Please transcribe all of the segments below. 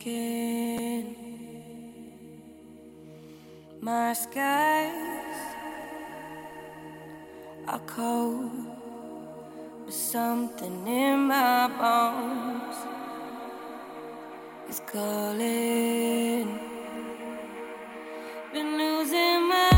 sinking. My skies are cold, but something in my bones is calling. Been losing my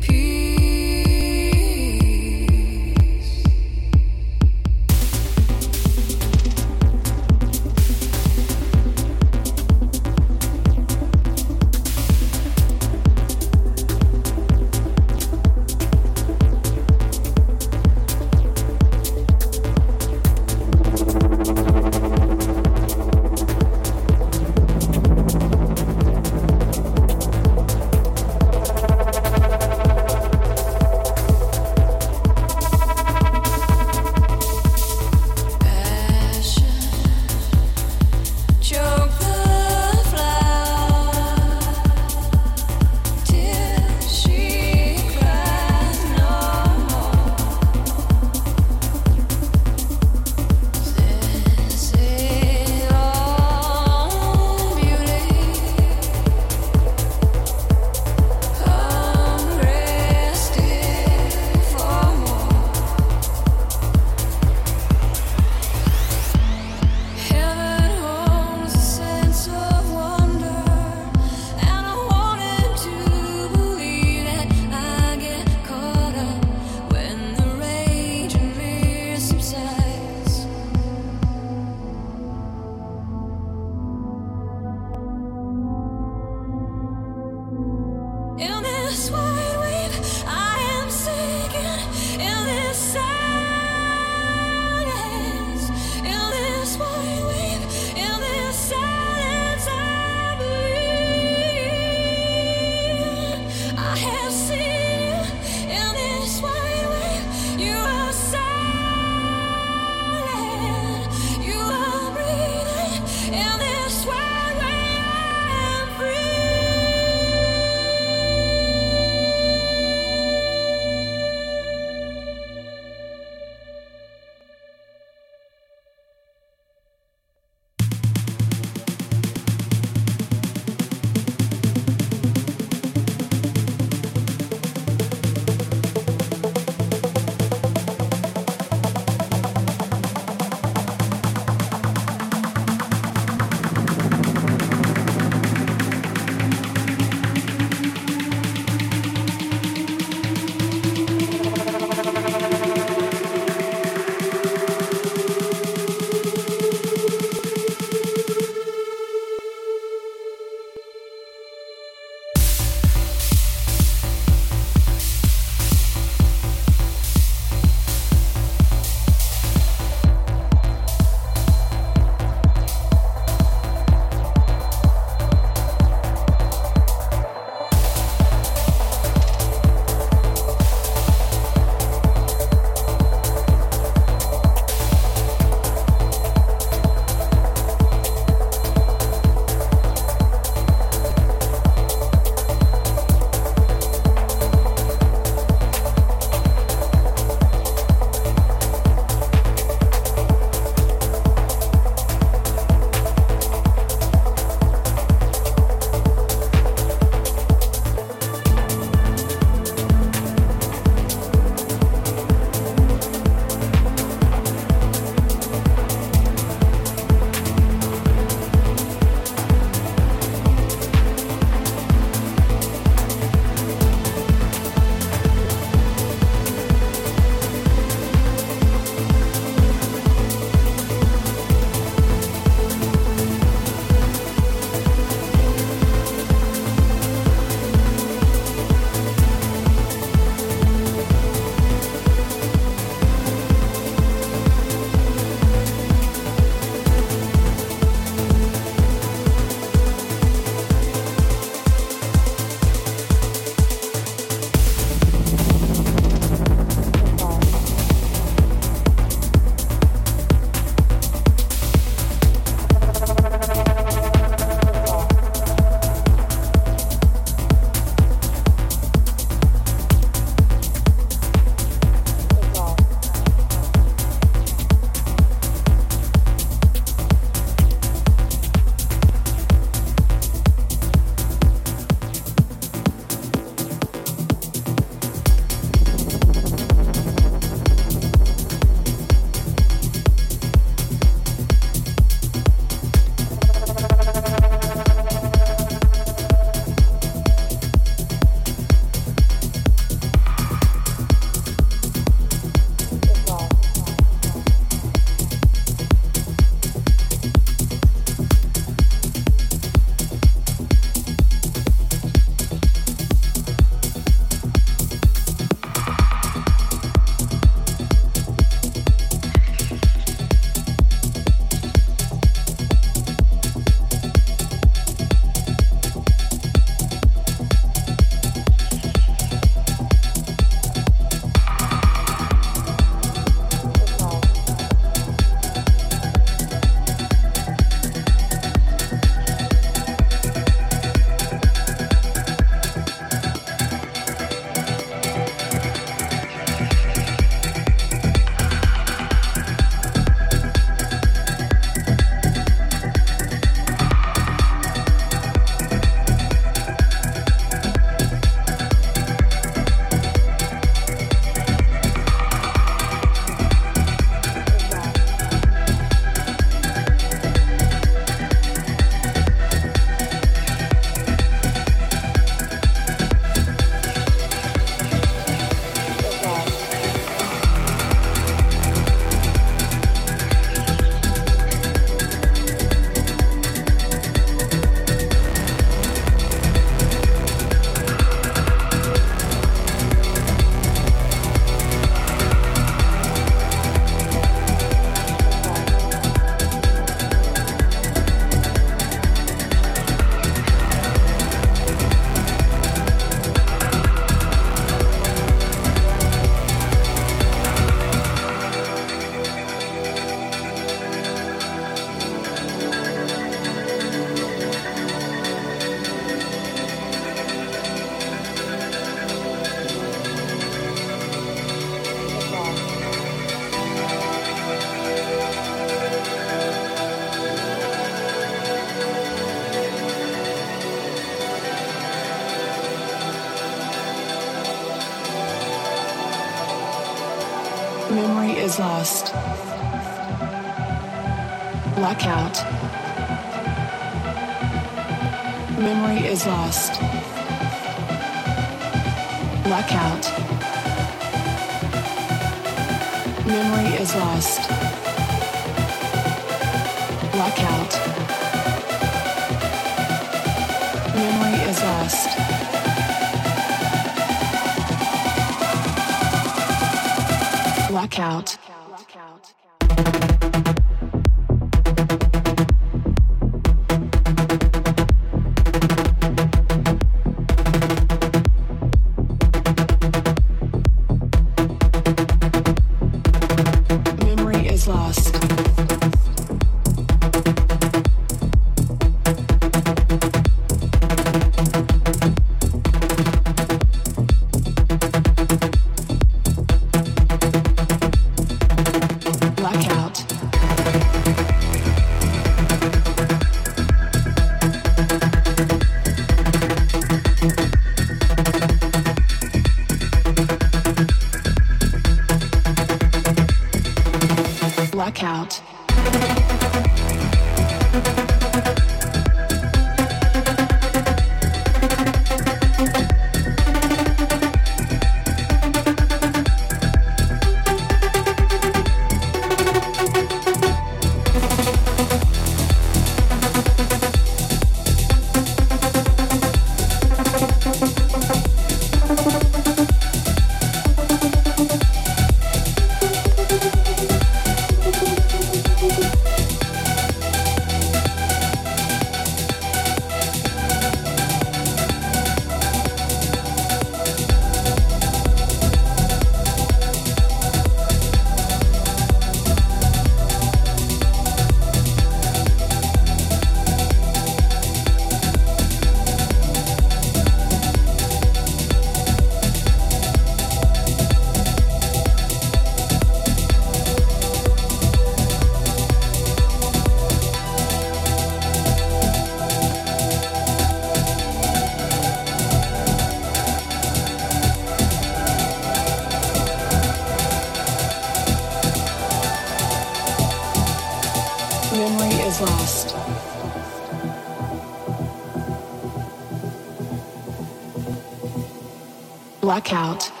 Blackout.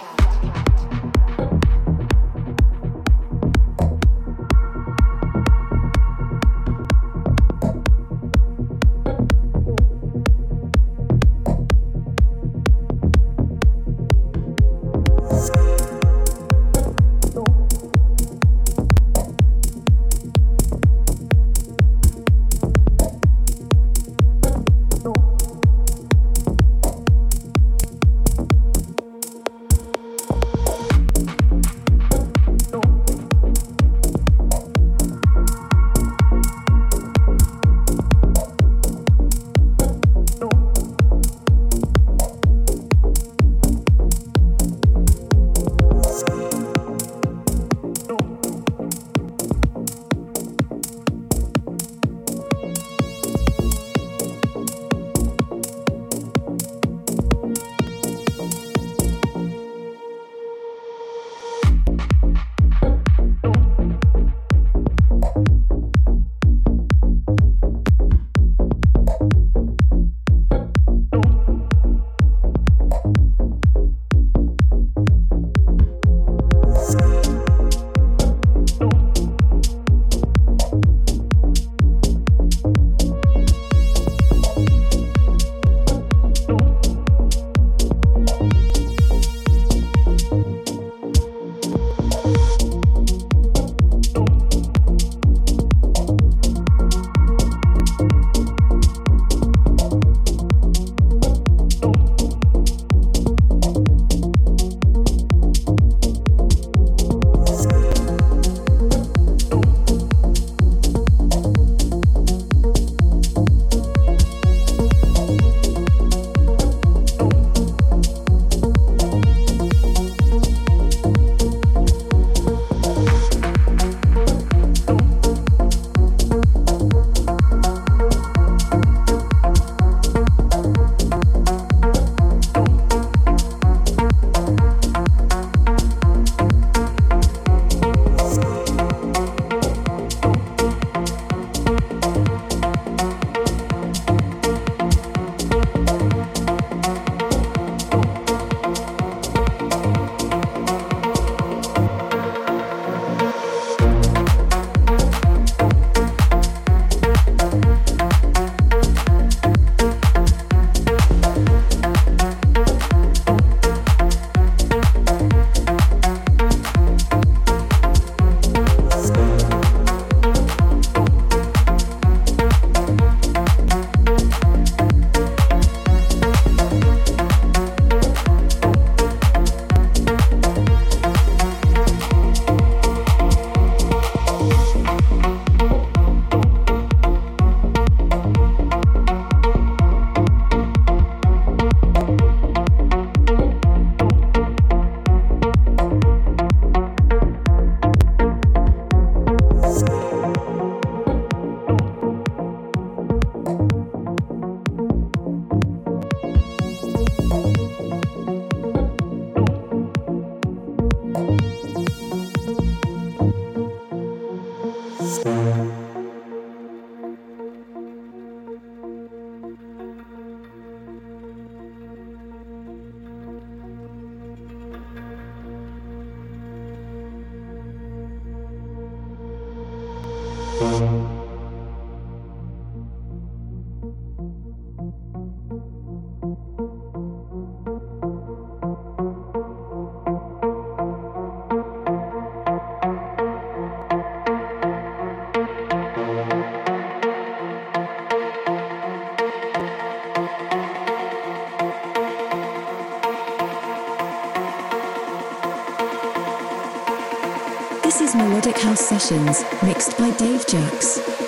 Sessions, mixed by Dave Jax.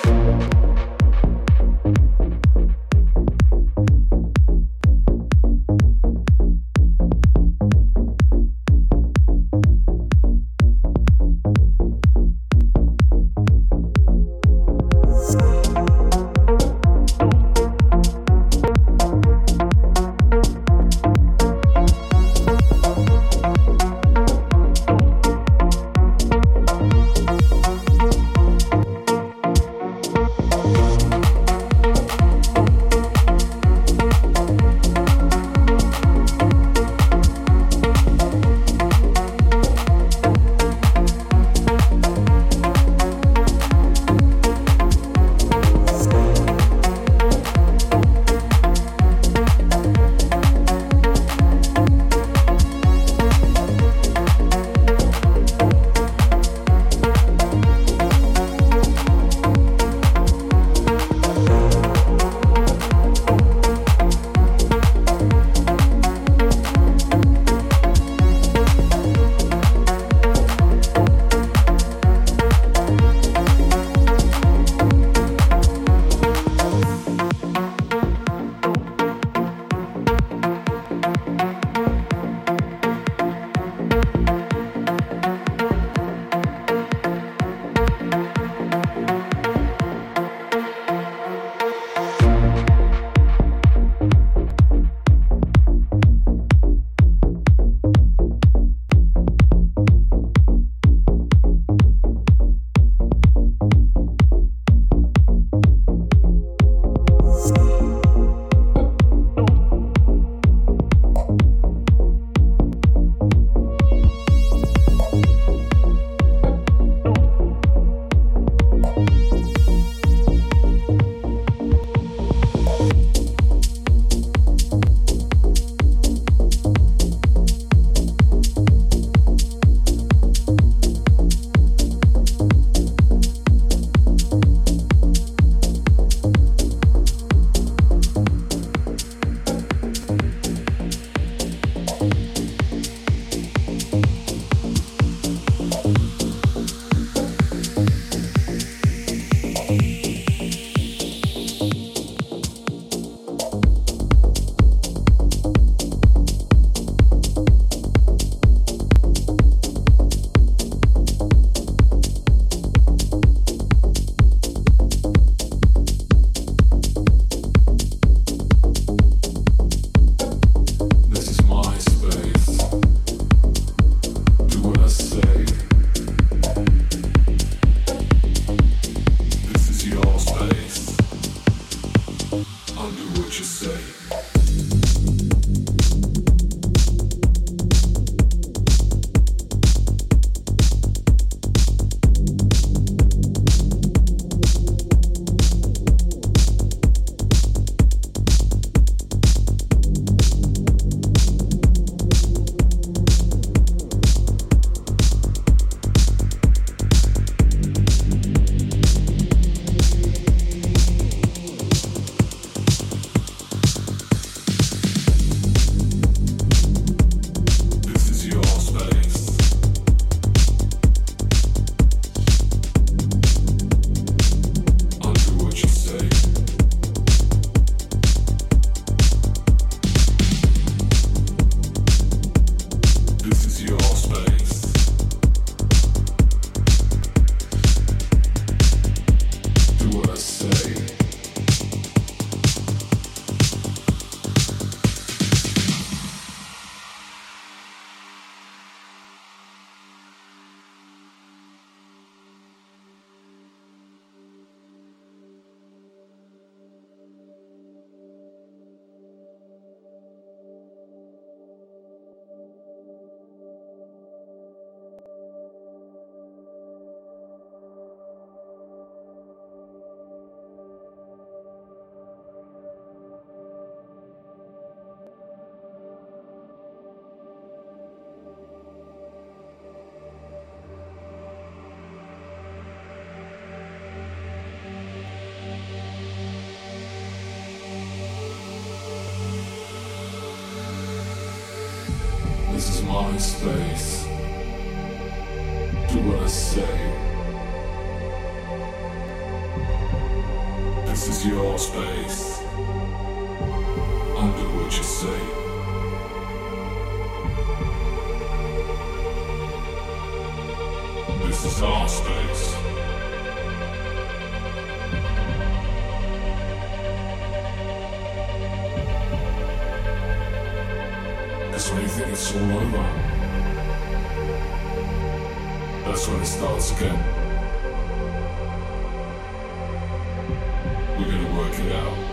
We're